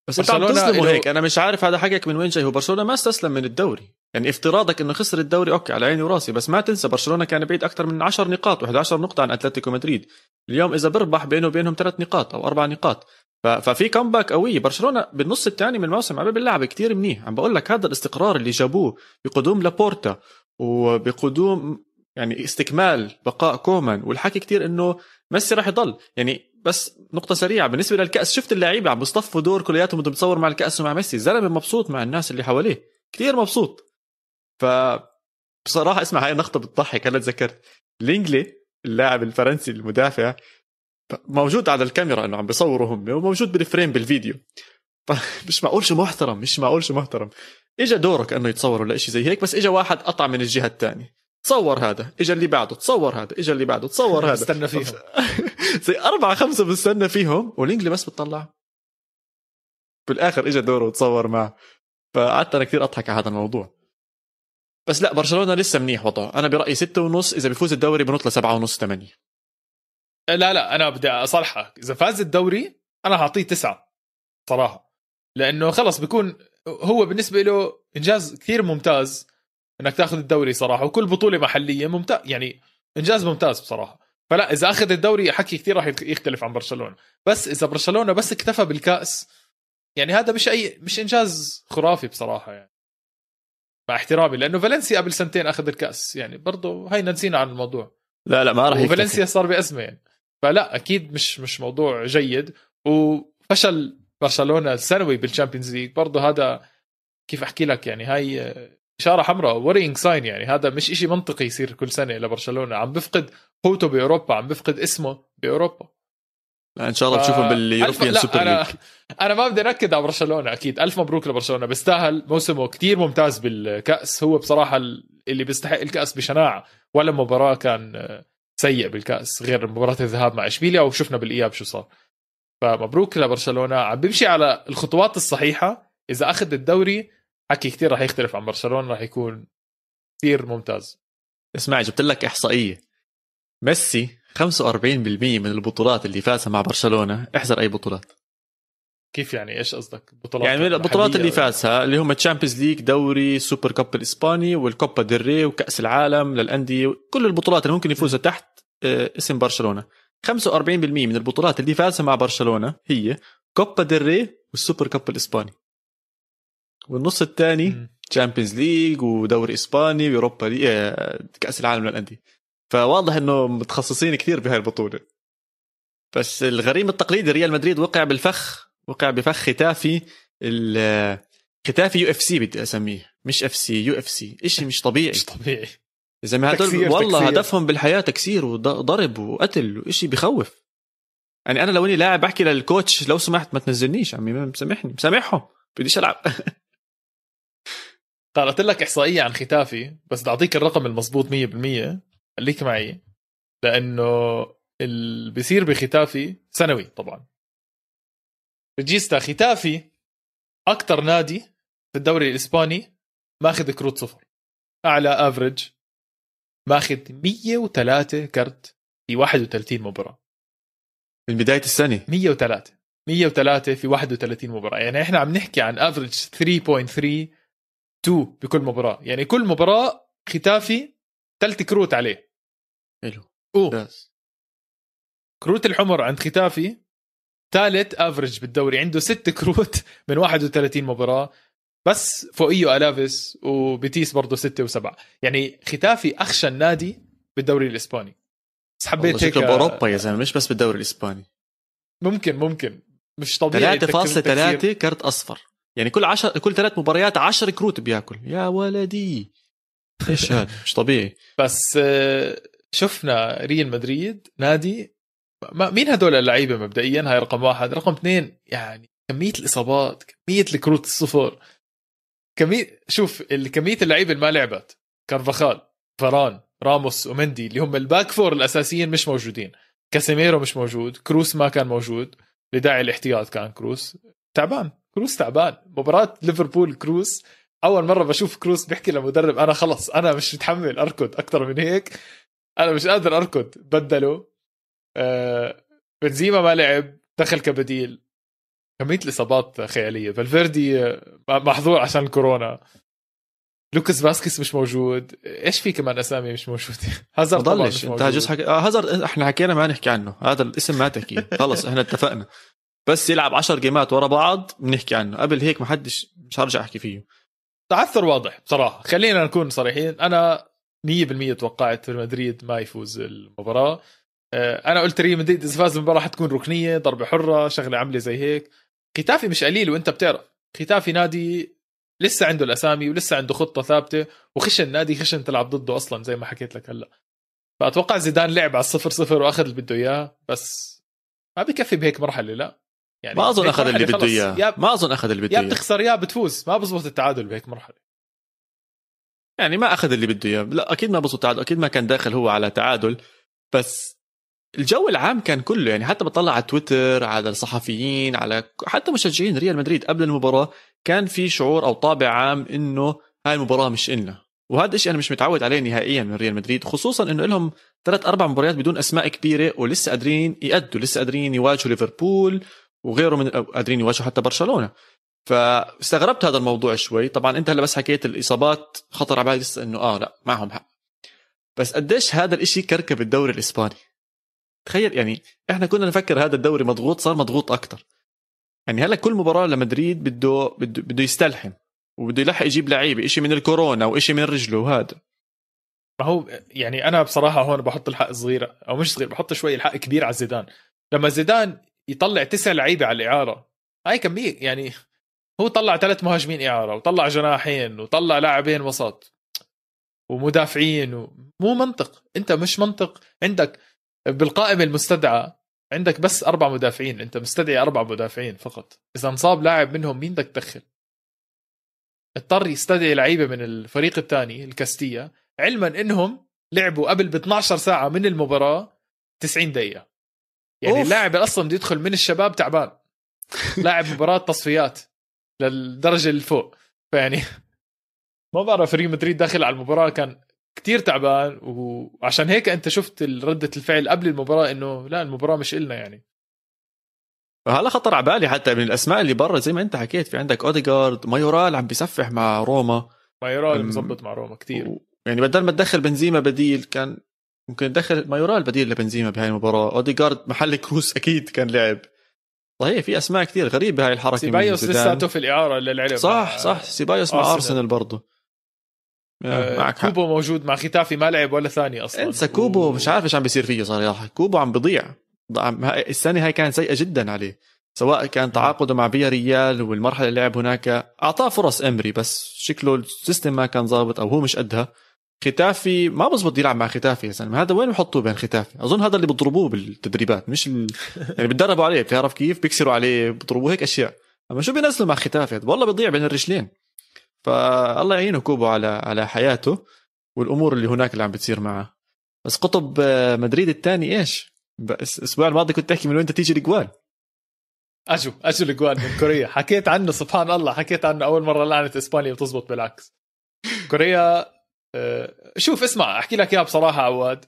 بس أنت عم تظلمه هيك أنا مش عارف هذا حكيك من وين جاي هو برشلونة ما استسلم من الدوري. يعني افتراضك إنه خسر الدوري okay على عيني وراسي بس ما تنسى برشلونة كان بعيد أكثر من 10 نقاط و11 نقطة عن أتلتيكو مدريد. اليوم إذا بربح بينه وبينهم ثلاث نقاط أو أربع نقاط. ففي comeback قويه برشلونة بالنص الثاني من الموسم عم بيلعب كثير منيح. عم بقول لك هذا الاستقرار اللي جابوه بقدوم لابورتا وبقدوم يعني استكمال بقاء كومان والحكي كتير إنه ميسي راح يضل. يعني بس نقطة سريعة بالنسبة للكأس شفت اللعيبة عم بيصطفوا دور كلياتهم بدهم مع الكأس ومع ميسي؟ زلمة مبسوط مع الناس اللي حواليه. كثير مبسوط. ف بصراحة اسمع هاي النقطة بتضحك. هلا تذكرت لينجلي اللاعب الفرنسي المدافع موجود على الكاميرا إنه عم بيصوروا هم وموجود بال frame بالفيديو. مش معقول شو محترم مش معقول شو محترم. اجى دورك إنه يتصور ولا شيء زي هيك بس اجى واحد قطع من الجهة الثانية تصور هذا اجى اللي بعده تصور هذا اجى اللي بعده تصور هذا. استنى فيهم. زي أربعة خمسة بستنى فيهم ولينجلي بس بتطلع. بالآخر اجى دوره وتصور معه. فقعدت أنا كثير أضحك على هذا الموضوع. بس لا برشلونة لسه منيح وضعه. أنا برأيي ستة ونص إذا بيفوز الدوري بنط لسبعة ونص ثمانية. لا لا أنا بدي اصالحك إذا فاز الدوري أنا هعطيه تسعة صراحة. لأنه خلص بيكون هو بالنسبة له إنجاز كثير ممتاز إنك تاخذ الدوري صراحة وكل بطولة محلية ممتاز يعني إنجاز ممتاز بصراحة. فلا إذا أخذ الدوري حكي كثير راح يختلف عن برشلونة. بس إذا برشلونة بس اكتفى بالكأس يعني هذا مش أي مش إنجاز خرافي بصراحة يعني. مع احترامي لأنه فالنسيا قبل سنتين أخذ الكأس. يعني برضه هينا نسينا عن الموضوع. لا لا ما راح وفالنسيا صار بأزمة يعني. فلا أكيد مش مش موضوع جيد. وفشل برشلونة السنوي بال Champions League. برضه هذا كيف أحكي لك يعني هاي إشارة حمراء warning sign يعني. هذا مش إشي منطقي يصير كل سنة لبرشلونة. عم بفقد قوته بأوروبا عم بفقد اسمه بأوروبا. لا إن شاء الله ف... تشوفه بال European Super أنا... League. أنا ما بدي أنكد على برشلونة أكيد. ألف مبروك لبرشلونة. بيستاهل. موسمه كتير ممتاز بالكأس. هو بصراحة اللي بيستحق الكأس بشناعة. ولا مباراة كان سيء بالكأس غير مباراة الذهاب مع إشبيليا وشفنا بالإياب شو صار. فمبروك لبرشلونة. عم بيمشي على الخطوات الصحيحة. إذا أخذ الدوري حكي كثير راح يختلف عن برشلونة راح يكون كثير ممتاز. اسمع جبت لك إحصائية. ميسي 45% من البطولات اللي فازها مع برشلونة. احذر أي بطولات. كيف يعني؟ إيش قصدك؟ بطولات يعني البطولات اللي فازها اللي هم Champions League دوري super cup الإسباني وال Copa del Rey وكأس العالم للأندية. كل البطولات اللي ممكن يفوزها تحت آه، اسم برشلونة. 45% من البطولات اللي فازها مع برشلونة هي Copa del Rey وال super cup الإسباني. والنص الثاني Champions League ودوري إسباني ويوروبا. آه، كأس العالم للأندية. فواضح إنه متخصصين كثير بهاي البطولة. بس الغريم التقليدي ريال مدريد وقع بالفخ وقع بفخ ختافي ختافي يو إف سي بدي أسميه مش إف سي يو إف سي. شيء مش طبيعي. مش طبيعي. زي ما هدول والله تكسير. هدفهم بالحياة تكسير وضرب وقتل وشيء بخوف. يعني أنا لو إني لاعب بحكي لل coach لو سمحت ما تنزلنيش عمي مسامحني مسامحهم بديش ألعب. قرأت لك إحصائية عن ختافي بس بدي أعطيك الرقم المضبوط 100% خليك معي لأنه اللي بيصير بختافي سنوي طبعا. ريجيستا ختافي أكثر نادي في الدوري الإسباني ماخذ كروت صفر. أعلى average ماخذ 103 كرت في 31 مباراة. من بداية السنة؟ 103 103 في 31 مباراة. يعني إحنا عم نحكي عن average 3.3 2 بكل مباراة. يعني كل مباراة ختافي ثلاث كروت عليه. حلو. أوه. كروت الحمر عند ختافي. ثالث average بالدوري عنده ست كروت من 31 مباراة. بس فوقيه ألافيس وبيتيس برضه ستة وسبعة. يعني ختافي أخشن نادي بالدوري الإسباني. بس حبيت هيك بأوروبا يا زلمة مش بس بالدوري الإسباني. ممكن ممكن. مش طبيعي 3.3 كرت أصفر. يعني كل عشر كل ثلاث مباريات 10 كروت بياكل. يا ولدي. إيش هذا؟ مش طبيعي. بس آه، شفنا ريال مدريد نادي ما مين هدول اللعيبة مبدئيا؟ هاي رقم واحد. رقم اثنين يعني كمية الإصابات كمية الكروت الصفر. كميه شوف كمية اللعيبة اللي ما لعبت. كارفاخال فران راموس ومندي اللي هم ال back four الأساسيين مش موجودين. كاسيميرو مش موجود. كروس ما كان موجود. لداعي الاحتياط كان كروس. تعبان. كروس تعبان. مباراة ليفربول كروس. أول مرة بشوف كروس بيحكي لمدرب أنا خلص أنا مش متحمل أركض أكثر من هيك. أنا مش قادر أركض. بدلوا. آه بنزيما ما لعب. دخل كبديل. كمية الاصابات خيالية. فالفيردي آه، محظور عشان الكورونا لوكاس فاسكيس مش موجود. إيش في كمان أسامي مش موجوده هازارد طبعا مش انت جزء حك... آه هازارد إحنا حكينا ما نحكي عنه. هذا الاسم ما تحكيه خلص إحنا اتفقنا. بس يلعب 10 جيمات ورا بعض بنحكي عنه. قبل هيك ما حدش مش هرجع أحكي فيه. تعثر واضح بصراحة. خلينا نكون صريحين. أنا 100% توقعت ريال مدريد ما يفوز المباراة. آه، أنا قلت ريال مدريد إذا فاز المباراة حتكون ركنية ضربة حرة شغلة عملي زي هيك. ختافي مش قليل وأنت بتعرف. ختافي نادي لسه عنده الأسامي ولسه عنده خطة ثابتة وخشن. نادي خشن تلعب ضده أصلا زي ما حكيت لك هلأ. فأتوقع زيدان لعب على الصفر صفر وأخذ اللي بده إياه بس ما بكفي بهيك مرحلة لا. يعني ما أظن أخذ اللي بده إياه. ما أظن أخذ اللي بده إياه. يا بتخسر يا بتفوز. ما بزبط التعادل بهيك مرحلة. يعني ما أخذ اللي بده إياه. لا أكيد ما بزبط تعادل أكيد ما كان داخل هو على تعادل. بس الجو العام كان كله يعني حتى بطلع على تويتر على الصحفيين على حتى مشجعين ريال مدريد قبل المباراة كان في شعور أو طابع عام إنه هاي المباراة مش إلنا. وهذا الشيء أنا مش متعود عليه نهائيا من ريال مدريد خصوصا إنه لهم ثلاث أربع مباريات بدون أسماء كبيرة ولسه قادرين يأدوا لسه قادرين يواجهوا ليفربول وغيره من قادرين يواجهوا حتى برشلونة. فاستغربت هذا الموضوع شوي. طبعا أنت هلا بس حكيت الإصابات خطر على بالي لسه إنه آه لا معهم حق. بس قديش هذا الإشي كركب الدوري الإسباني؟ تخيل يعني إحنا كنا نفكر هذا الدوري مضغوط صار مضغوط أكثر يعني هلا كل مباراة لمدريد بده بده بده يستلحم وبده يلحق يجيب لعيبة شيء من الكورونا وشيء من رجله وهذا. ما هو يعني أنا بصراحة هون بحط الحق صغير أو مش صغير بحط شوي الحق كبير على زيدان. لما زيدان يطلع تسع لعيبة على الإعارة هاي كمية يعني هو طلع ثلاث مهاجمين إعارة وطلع جناحين وطلع لاعبين وسط ومدافعين و... مو منطق. أنت مش منطق. عندك بالقائمة المستدعى عندك بس أربع مدافعين أنت مستدعي أربع مدافعين فقط. إذا انصاب لاعب منهم مين بدك تدخل؟ اضطر يستدعي لعيبة من الفريق الثاني الكاستيا علما إنهم لعبوا قبل ب 12 ساعة من المباراة 90 دقيقة. يعني. اللاعب أصلا بده يدخل من الشباب تعبان. لاعب مباراة تصفيات. للدرجة اللي فوق. فيعني ما بعرف ريال مدريد داخل على المباراة كان كتير تعبان وعشان هيك أنت شفت ردة الفعل قبل المباراة إنه لا المباراة مش إلنا يعني. هلا خطر على بالي حتى من الأسماء اللي برا زي ما أنت حكيت في عندك اوديجارد مايورال عم بيسفح مع روما. مايورال مزبط مع روما كتير. و... يعني بدل ما تدخل بنزيما بديل كان ممكن تدخل مايورال بديل لبنزيما بهاي المباراة. اوديجارد محل كروس أكيد كان لعب. صحيح في أسماء كثير غريبة هاي الحركة سيبايوس لساته في الإعارة لعب صح صح سيبايوس مع أرسنال. برضه. آه معك كوبو حق. موجود مع ختافي ما لعب ولا ثاني أصلا. انسى كوبو و... مش عارف إيش عم بيصير فيه صراحة كوبو عم بضيع. السنة هاي كانت سيئة جدا عليه. سواء كان تعاقده مع فياريال والمرحلة اللي لعب هناك. أعطاه فرص إمري بس شكله ال system ما كان ظابط أو هو مش قدها. ختافي ما بزبط يلعب مع ختافي يا زلمه هذا وين بحطوه بين ختافي؟ أظن هذا اللي بيضربوه بالتدريبات مش ال... يعني بتدربوا عليه بتعرف كيف؟ بيكسروا عليه بيضربوه هيك أشياء. أما شو بينزلوا مع ختافي؟ والله بيضيع بين الرجلين. فالله يعينه كوبو على على حياته والأمور اللي هناك اللي عم بتصير معه. بس قطب مدريد الثاني إيش؟ الأسبوع الماضي كنت تحكي من وين تيجي الاجوال اجوا اجوا الاجوان من كوريا. حكيت عنه سبحان الله حكيت عنه أول مرة لعنة إسبانيا بتزبط بالعكس. كوريا آه، شوف اسمع أحكي لك إياها بصراحة عواد.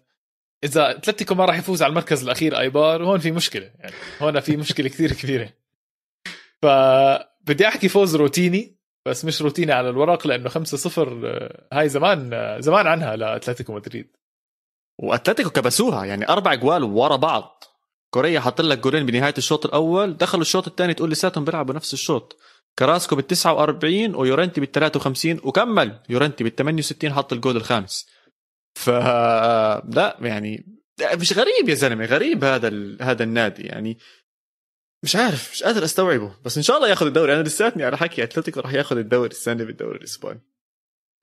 إذا اتلتيكو ما راح يفوز على المركز الأخير ايبار هون في مشكلة يعني هون في مشكلة كثير كبيرة. فبدي أحكي فوز روتيني بس مش روتيني على الورق لأنه 5-0 آه، هاي زمان آه، زمان عنها لأتلتيكو مدريد. وأتلتيكو كبسوها يعني أربع جوال ورا بعض. كوريا حط لك جولين بنهاية الشوط الأول دخلوا الشوط الثاني تقول لساتهم بيلعبوا نفس الشوط. كراسكو بال 49 ويورنتي بال 53 وكمل. يورنتي بال 68 حط الجول الخامس. ف لا يعني مش غريب يا زلمة غريب هذا ال... هذا النادي يعني مش عارف مش قادر أستوعبه. بس إن شاء الله ياخذ الدوري. أنا لساتني على حكي أتلتيكو راح ياخذ الدوري السنة بالدوري الاسباني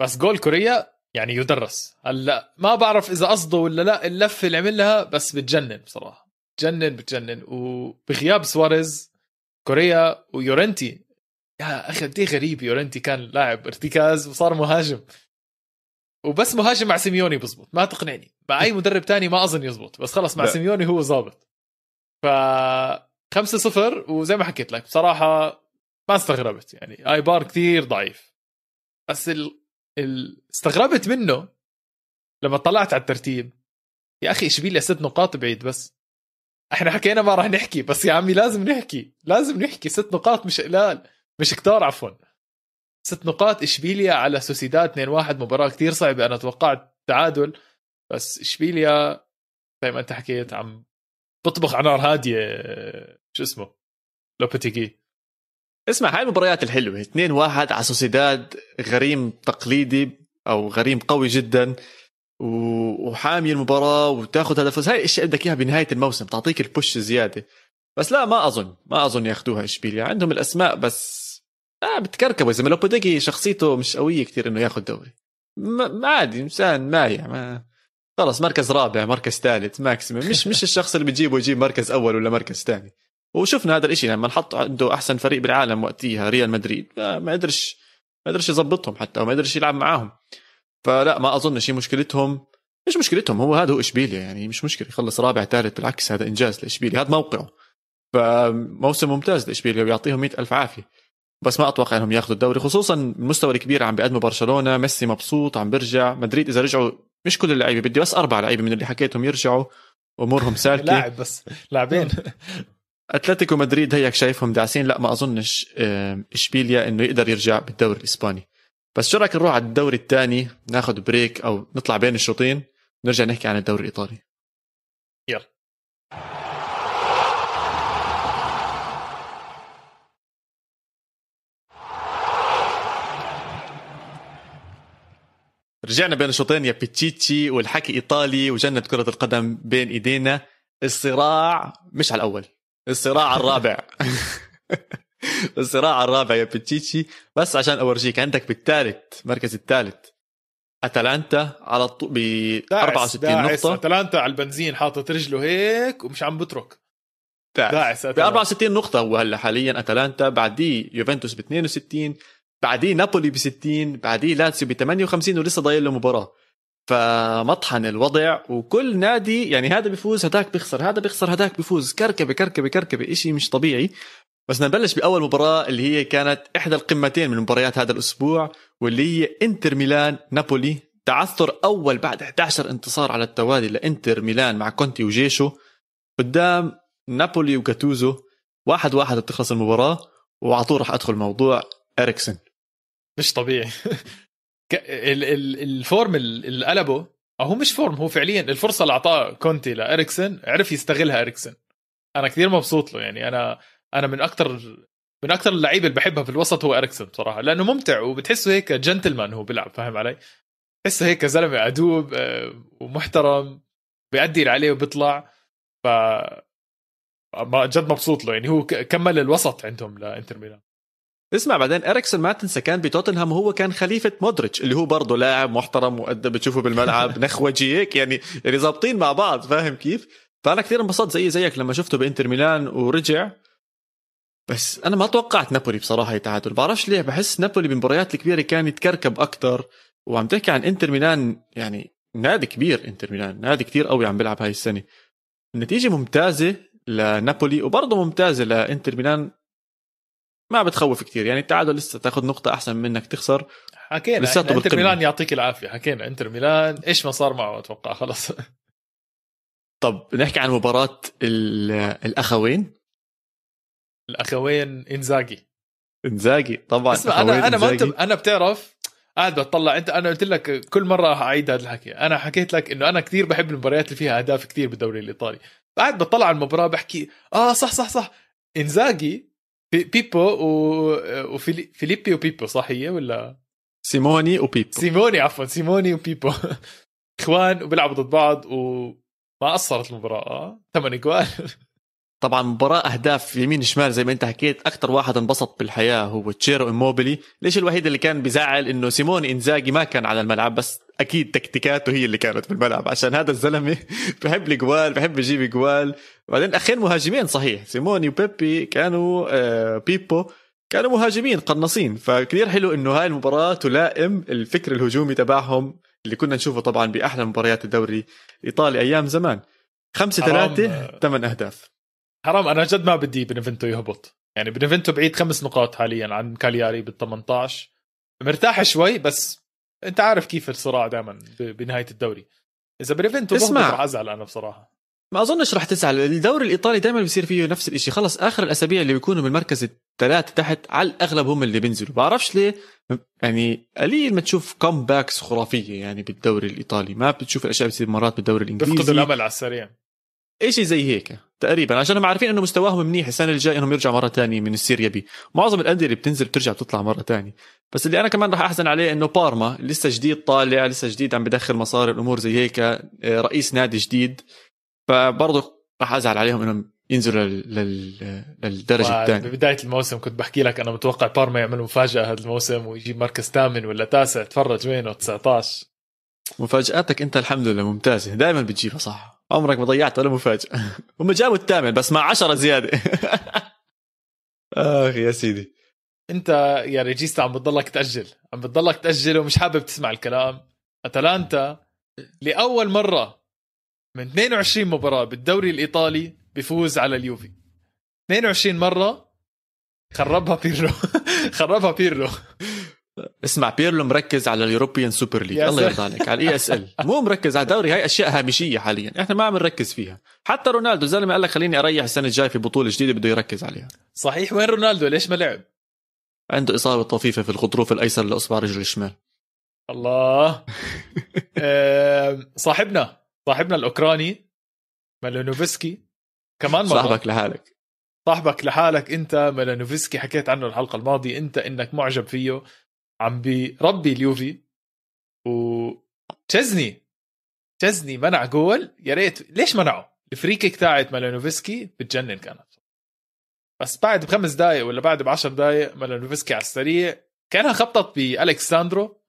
بس جول كوريا يعني يدرس. هلا ما بعرف إذا قصده ولا لا اللفة اللي عملها بس بتجنن بصراحة. بتجنن بتجنن. وبغياب سواريز كوريا ويورنتي يا أخي قد غريب يورنتي كان لاعب ارتكاز وصار مهاجم. وبس مهاجم مع سيميوني بزبط ما تقنعني. مع أي مدرب تاني ما أظن يزبط بس خلص مع لا. سيميوني هو ظابط. ف 5 0 وزي ما حكيت لك بصراحة ما استغربت. يعني ايبار كثير ضعيف. بس ال... ال... استغربت منه لما طلعت على الترتيب. يا أخي اشبيليا ست نقاط بعيد بس. إحنا حكينا ما راح نحكي بس يا عمي لازم نحكي لازم نحكي. ست نقاط مش قلال. مش كتار عفوا. ست نقاط إشبيليا على سوسيداد 2 1 مباراة كثير صعبة أنا توقعت تعادل. بس إشبيليا زي ما أنت حكيت عم بطبخ على نار هادية شو اسمه؟ لوبيتيجي اسمع هاي المباريات الحلوة. 2 1 على سوسيداد غريم تقليدي أو غريم قوي جدا وحامي المباراة وتاخذ الفوز هاي الاشياء بدك إياها بنهاية الموسم تعطيك ال push زيادة. بس لا ما أظن ما أظن ياخذوها إشبيليا. عندهم الأسماء بس آه بتكركبوا إذا لوبوتيجي شخصيته مش قوية كثير إنه ياخذ دوري. ما عادي إنسان مايع ما خلص مركز رابع مركز ثالث maximum مش مش الشخص اللي بتجيبه يجيب مركز أول ولا مركز ثاني. وشفنا هذا الشيء لما نحط عنده أحسن فريق بالعالم وقتها ريال مدريد ما قدرش ما قدرش يظبطهم حتى وما قدرش يلعب معاهم. فلا ما أظن شيء مشكلتهم مش مشكلتهم هو هذا هو إشبيليا يعني مش مشكلة يخلص رابع ثالث بالعكس هذا إنجاز لإشبيليا. هذا موقعه. فموسم ممتاز لإشبيليا ويعطيهم مئة ألف عافية. بس ما أتوقع إنهم ياخذوا الدوري خصوصا المستوى الكبير عم بيقدمه برشلونة ميسي مبسوط عم بيرجع. مدريد إذا رجعوا مش كل اللعيبة بدي بس أربع لعيبة من اللي حكيتهم يرجعوا. أمورهم سالكة. لاعب بس لاعبين. أتلتيكو مدريد هيك شايفهم داعسين. لا ما أظنش إشبيليا إنه يقدر يرجع بالدوري الإسباني. بس شو رأيك نروح على الدوري الثاني؟ ناخذ بريك أو نطلع بين الشوطين. نرجع نحكي عن الدوري الإيطالي. يلا. رجعنا بين الشوطين يا بيتشيتشي والحكي إيطالي وجنة كرة القدم بين إيدينا. الصراع مش على الأول الصراع على الرابع. الصراع على الرابع يا بيتشيتشي. بس عشان أورجيك عندك بالثالث مركز الثالث أتلانتا على الطو... ب 64 نقطة. أتلانتا على البنزين حاطط رجله هيك ومش عم بترك. داعس. ب 64 نقطة هو هلا حاليا أتلانتا بعديه يوفنتوس ب 62 بعديه نابولي ب 60 بعديه لاتسيو ب 58 ولسه ضايل له مباراة. فمطحن الوضع وكل نادي يعني هذا بيفوز هداك بيخسر هذا بيخسر هداك بيفوز. كركبة كركبة كركبة شيء مش طبيعي. بس نبلش بأول مباراة اللي هي كانت إحدى القمتين من مباريات هذا الأسبوع واللي هي إنتر ميلان نابولي. تعثر أول بعد 11 انتصار على التوالي لإنتر ميلان مع كونتي وجيشو. قدام نابولي وجاتوزو واحد واحد بتخلص المباراة وعلى طول راح أدخل موضوع إريكسن. مش طبيعي. ال form اللي قلبه هو مش form هو فعليا الفرصة اللي اعطاها كونتي لإريكسن عرف يستغلها إريكسن. أنا كثير مبسوط له يعني أنا أنا من أكثر من أكثر اللعيبة اللي بحبها في الوسط هو إريكسن بصراحه لأنه ممتع وبتحسه هيك جنتلمان هو بيلعب فاهم علي؟ تحسه هيك زلمة أدوب آه، ومحترم بيأدي اللي عليه وبيطلع ف جد مبسوط له يعني هو كمل الوسط عندهم لإنتر ميلان. اسمع بعدين إريكسون ما تنسى كان بتوتنهام وهو كان خليفة مودريتش اللي هو برضه لاعب محترم مؤدب بتشوفه بالملعب نخوجي هيك يعني يعني ظابطين مع بعض فاهم كيف؟ فأنا كثير انبسطت زي زيك لما شفته بإنتر ميلان ورجع. بس أنا ما توقعت نابولي بصراحة يتعادل بعرفش ليه بحس نابولي بالمباريات الكبيرة كان يتكركب أكثر وعم تحكي عن إنتر ميلان يعني نادي كبير إنتر ميلان نادي كثير قوي عم بيلعب هاي السنة. النتيجة ممتازة لنابولي وبرضه ممتازة لإنتر ميلان ما بتخوف كثير يعني التعادل لسه تاخذ نقطة أحسن من إنك تخسر. حكينا لساته إنتر بالقمة. ميلان يعطيك العافية. حكينا إنتر ميلان إيش ما صار معه أتوقع خلص طب نحكي عن مباراة ال- الأخوين. الأخوين إنزاجي. إنزاجي طبعا اسمع أنا أنا ما انت. أنا بتعرف قاعد بطلع انت أنا قلت لك كل مرة أعيد هذا الحكي. أنا حكيت لك إنه أنا كثير بحب المباريات اللي فيها أهداف كثير بالدوري الإيطالي. قاعد بطلع على المباراة بحكي آه صح صح صح. إنزاجي بيبو و- وفيليبي وبيبو صح هي ولا سيموني وبيبو سيموني عفوا سيموني وبيبو اخوان وبيلعبوا ضد بعض وما قصرت المباراه آه ثمان اجوال طبعا مباراة أهداف يمين شمال زي ما أنت حكيت أكثر واحد انبسط بالحياة هو تشيرو إيموبيلي ليش الوحيد اللي كان بيزعل إنه سيموني إنزاجي ما كان على الملعب؟ بس أكيد تكتيكاته هي اللي كانت في الملعب عشان هذا الزلمة بحب الجوال بحب يجيب جوال. بعدين أخين مهاجمين صحيح. سيموني وبيبو كانوا آه بيبو كانوا مهاجمين قناصين. فكثير حلو إنه هاي المباراة تلائم الفكر الهجومي تبعهم اللي كنا نشوفه طبعا بأحلى مباريات الدوري الإيطالي أيام زمان. خمسة. ثلاثة ثمان أهداف. حرام أنا جد ما بدي بنفنتو يهبط. يعني بنفنتو بعيد خمس نقاط حاليا عن كالياري بال 18 مرتاح شوي بس أنت عارف كيف الصراع دائما بنهاية الدوري. إذا بنفنتو اسمع. رح أزعل أنا بصراحة. ما أظنش رح تزعل. الدوري الإيطالي دائما بيصير فيه نفس الشيء خلص آخر الأسابيع اللي بيكونوا بالمركز الثلاثه تحت على الأغلب هم اللي بينزلوا. بعرفش ليه. يعني قليل ما تشوف comebacks خرافية يعني بالدوري الإيطالي. ما بتشوف الأشياء بتصير مرات بالدوري الإنجليزي. الأمل على السريع. شيء زي هيك تقريبا عشان هم عارفين إنه مستواهم منيح السنة الجاية إنهم يرجعوا مرة تانية من السيريا بي. معظم الأندية اللي بتنزل بترجع بتطلع مرة تانية. بس اللي أنا كمان راح أحزن عليه إنه بارما لسه جديد طالع لسه جديد عم بدخل مصاري الأمور زي هيك آه، رئيس نادي جديد. فبرضه راح أزعل عليهم إنهم ينزلوا لل... لل... للدرجة الثانية. ببداية الموسم كنت بحكي لك أنا متوقع بارما يعمل مفاجأة هذا الموسم ويجيب مركز ثامن ولا تاسع. تفرج وينه؟ 19 مفاجآتك أنت الحمد لله ممتازة. دائما بتجيبها صح. عمرك ما ضيعت ولا مفاجأة. هم جابوا الثامن بس مع عشرة زيادة. آخ يا سيدي. انت يا ريجيستا عم بتضلك تأجل. عم بتضلك تأجل ومش حابب تسمع الكلام. أتلانتا لأول مرة من 22 مباراة بالدوري الإيطالي بيفوز على اليوفي. 22 مرة خربها بيرلو خربها بيرلو اسمع بيرلو مركز على ال European Super League. الله. يرضى عليك على ال ESL. مو مركز على الدوري هاي أشياء هامشية حاليا. إحنا ما عم نركز فيها. حتى رونالدو زلمة قال لك خليني أريح السنة الجاية في بطولة جديدة بده يركز عليها. صحيح وين رونالدو؟ ليش ما لعب؟ عنده إصابة طفيفة في الغضروف الأيسر لإصبع رجله الشمال. الله. صاحبنا صاحبنا الأوكراني مالينوفسكي كمان مرة. صاحبك لحالك. صاحبك لحالك أنت مالينوفسكي. حكيت عنه الحلقة الماضية أنت إنك معجب فيه. عم بيربي اليوفي. و تشزني تشزني منع جول. يا ريت ليش منعه؟ ال free kick تاعت مالينوفسكي بتجنن كانت. بس بعد بخمس دقائق ولا بعد بعشر دقائق مالينوفسكي على السريع كانها خبطت بالكساندرو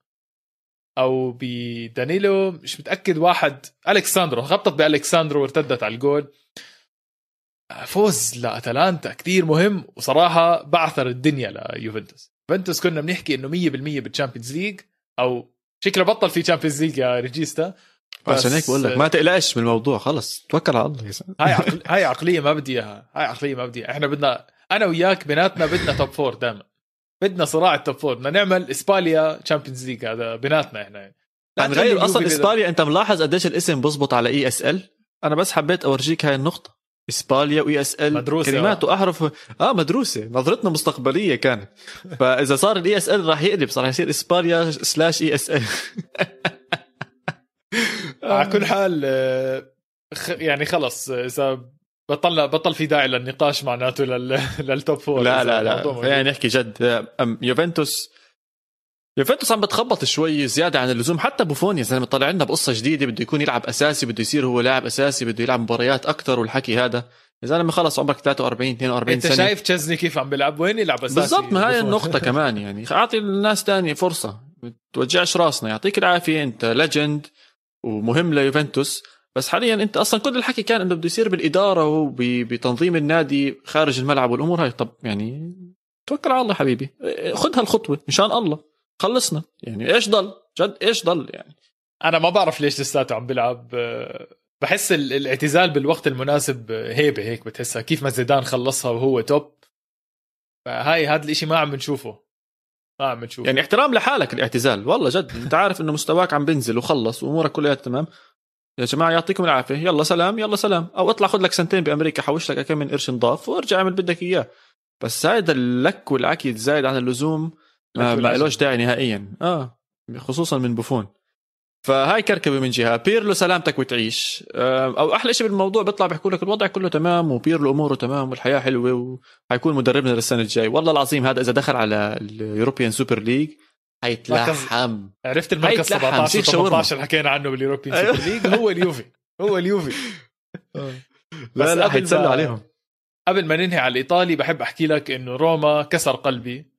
أو بدانيلو مش متأكد واحد ألكساندرو خبطت بالكساندرو وارتدت على الجول. فوز لأتلانتا كثير مهم. وصراحة بعثر الدنيا ليوفنتوس. يوفنتوس كنا بنحكي إنه 100% بال Champions League أو شكله بطل في Champions League يا ريجيستا. عشان هيك بقول لك ما تقلقش من الموضوع خلص توكل على الله هاي عقل... هاي عقلية ما بدي إياها هاي عقلية ما بدي. إحنا بدنا أنا وياك بيناتنا بدنا top four دائما بدنا صراع ال top four بدنا نعمل إسباليا Champions League هذا بيناتنا إحنا. يعني هنغير أصلا إسباليا أنت ملاحظ قديش الاسم بزبط على ESL أنا بس حبيت أورجيك هاي النقطة. إسباليا و ESL. مدروسة، كلمات آه. واحرف آه مدروسة. نظرتنا مستقبلية كانت. فإذا صار ال ESL راح يقلب صار يصير إسباليا slash ESL. على كل حال آه، يعني خلص آه، إذا بطلنا بطل في داعي للنقاش معناته لل... لل top four لا لا لا. خلينا نحكي جد. يوفنتوس يوفنتوس عم بتخبط شوي زيادة عن اللزوم. حتى بوفون يا زلمة طلع لنا بقصة جديدة بده يكون يلعب أساسي بده يصير هو لاعب أساسي بده يلعب مباريات أكثر والحكي هذا. يا زلمة خلص عمرك 43 42 أنت سنة. شايف تشزني كيف عم بيلعب؟ وين يلعب أساسي؟ بالضبط ما هاي؟ النقطة كمان يعني. أعطي الناس تانية فرصة. توجعش راسنا. يعطيك العافية أنت legend ومهم ليوفنتوس. بس حاليا أنت أصلا كل الحكي كان إنه بده يصير بالإدارة وبتنظيم النادي خارج الملعب والأمور هاي. طب يعني توكل على الله حبيبي. خذ هالخطوة مشان الله. خلصنا. يعني إيش ضل؟ جد إيش ضل يعني؟ أنا ما بعرف ليش لساته عم بيلعب آه، بحس الاعتزال بالوقت المناسب هيبة هيك بتحسها كيف ما زيدان خلصها وهو توب. فهاي هذا الإشي ما عم نشوفه. ما عم نشوفه. يعني احترام لحالك الاعتزال. والله جد أنت عارف إنه مستواك عم بنزل وخلص وأمورك كلها تمام. يا جماعة يعطيكم العافية. يلا سلام يلا سلام. أو اطلع خذ لك سنتين بأمريكا حوش لك كم من قرش نضاف وارجع اعمل بدك إياه. بس هذا اللك والعكي الزايد عن اللزوم. ما ما لهش داعي نهائيا. آه خصوصا من بوفون. فهاي كركبة من جهة. بيرلو سلامتك وتعيش. أو أحلى شيء بالموضوع بيطلع بيحكوا لك الوضع كله تمام وبيرلو أموره تمام والحياة حلوة وحيكون مدربنا للسنة الجاي. والله العظيم هذا إذا دخل على ال European Super League حيتلحم. عرفت المركز 17 18 حكينا عنه بال European Super League. هو اليوفي. هو اليوفي. لا لا حيتسلوا عليهم. قبل ما ننهي على الإيطالي بحب أحكي لك إنه روما كسر قلبي.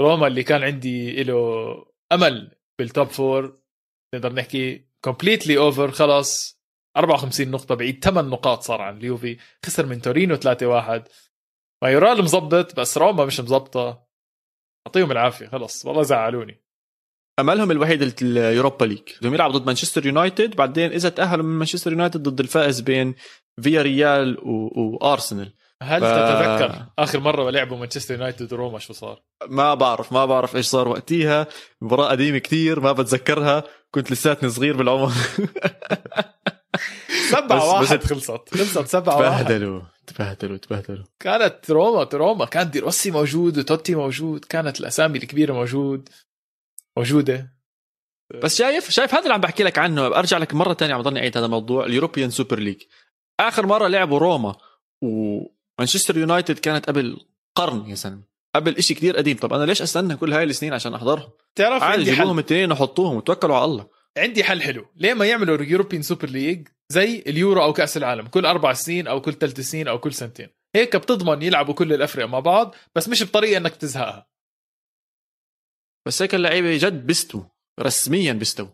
روما اللي كان عندي له أمل بال top four نقدر نحكي completely over خلص 54 نقطة بعيد. 8 نقاط صار عن اليوفي. خسر من تورينو 3-1 مايورال مزبط بس روما مش مزبطة اعطيهم العافية. خلص والله زعلوني. أملهم الوحيد ال Europa League. بدهم يلعبوا ضد مانشستر يونايتد. بعدين إذا تأهلوا من مانشستر يونايتد ضد الفائز بين فيا ريال. وأرسنال. هل ف... تتذكر آخر مرة لعبوا مانشستر يونايتد وروما شو صار؟ ما بعرف ما بعرف إيش صار وقتيها. مباراة قديمة كتير ما بتذكرها. كنت لساتني صغير بالعمر. سبعة واحد خلصت. خلصت سبعة واحد. تبهدلوا تبهدلوا تبهدلوا. كانت روما روما. كان دي روسي موجود وتوتي موجود. كانت الأسامي الكبيرة موجود. موجودة. بس شايف شايف هذا اللي عم بحكي لك عنه. أرجع لك مرة ثانية عم ضلني أعيد هذا الموضوع European Super League. آخر مرة لعبوا روما ومانشستر يونايتد كانت قبل قرن يا زلمه قبل إشي كتير قديم. طب أنا ليش أستنى كل هاي السنين عشان احضرها تعرف عادي جيبوهم الاثنين وحطوهم وتوكلوا على الله. عندي حل حلو. ليه ما يعملوا European Super League زي اليورو أو كأس العالم؟ كل أربع سنين أو كل ثلاث سنين أو كل سنتين. هيك بتضمن يلعبوا كل الافرقه مع بعض بس مش بطريقة إنك تزهقها. بس هيك اللعيبة جد بيستوا. رسميا بيستوا.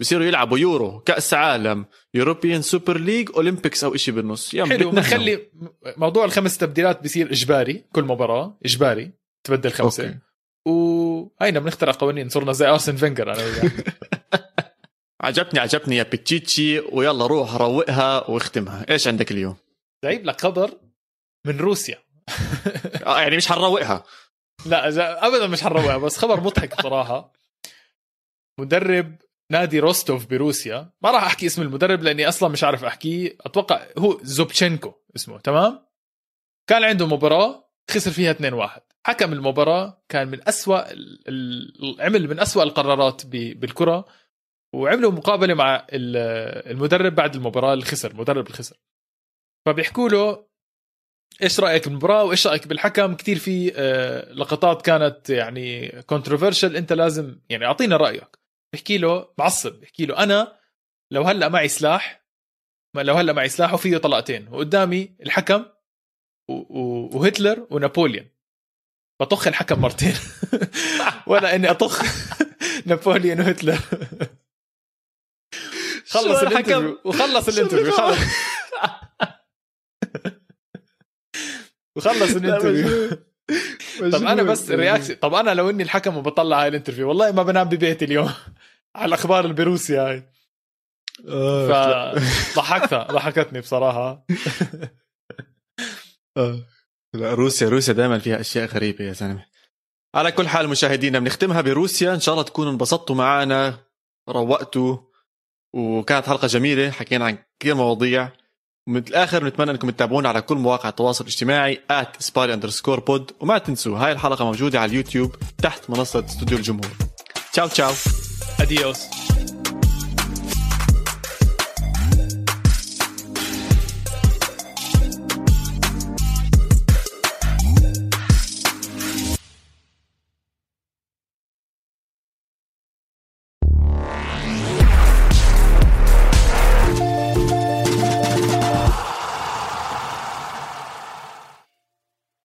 بصيروا يلعبوا يورو كأس عالم European Super League Olympics أو شيء بالنص. يا حلو بنخلي موضوع الخمس تبديلات بصير إجباري كل مباراة إجباري تبدل خمسة. أوكي. وهينا بنخترع قوانين؟ صرنا زي ارسن فينجر أنا وياك عجبني عجبني يا بيتشيتشي ويلا روح روقها واختمها. إيش عندك اليوم؟ جايب لك خبر من روسيا. آه يعني مش حنروقها لا ابدا مش حنروقها بس خبر مضحك بصراحة. مدرب نادي روستوف بروسيا. ما راح أحكي اسم المدرب لأني أصلا مش عارف أحكيه. أتوقع هو زوبتشينكو اسمه تمام؟ كان عنده مباراة خسر فيها 2-1 حكم المباراة كان من أسوأ عمل من أسوأ القرارات بالكرة وعملوا مقابلة مع المدرب بعد المباراة اللي خسر مدرب الخسر فبيحكوا له إيش رأيك بالمباراة وإيش رأيك بالحكم؟ كثير في آه، لقطات كانت يعني كونتروفيرشل أنت لازم يعني أعطينا رأيك. بحكي له معصب بحكي له أنا لو هلأ معي سلاح لو هلأ معي سلاح وفيه طلقتين وقدامي الحكم وهتلر ونابوليون. بطخ الحكم مرتين. ولا إني أطخ نابوليون وهتلر. خلص ال interview وخلص ال interview خلص. وخلص ال interview. طب أنا بس reaction طب أنا لو إني الحكم وبطلع هاي ال interview والله ما بنام ببيتي اليوم. على الأخبار اللي بروسيا هاي. آه، فضحكتها ضحكتني بصراحة. آه. لا روسيا روسيا دائما فيها أشياء غريبة يا زلمة. على كل حال مشاهدينا بنختمها بروسيا. إن شاء الله تكونوا انبسطتوا معنا روقتوا وكانت حلقة جميلة. حكينا عن كثير مواضيع. ومن الآخر نتمنى أنكم تتابعونا على كل مواقع التواصل الاجتماعي بود وما تنسوا هاي الحلقة موجودة على اليوتيوب تحت منصة استوديو الجمهور. تشاو تشاو. اديوس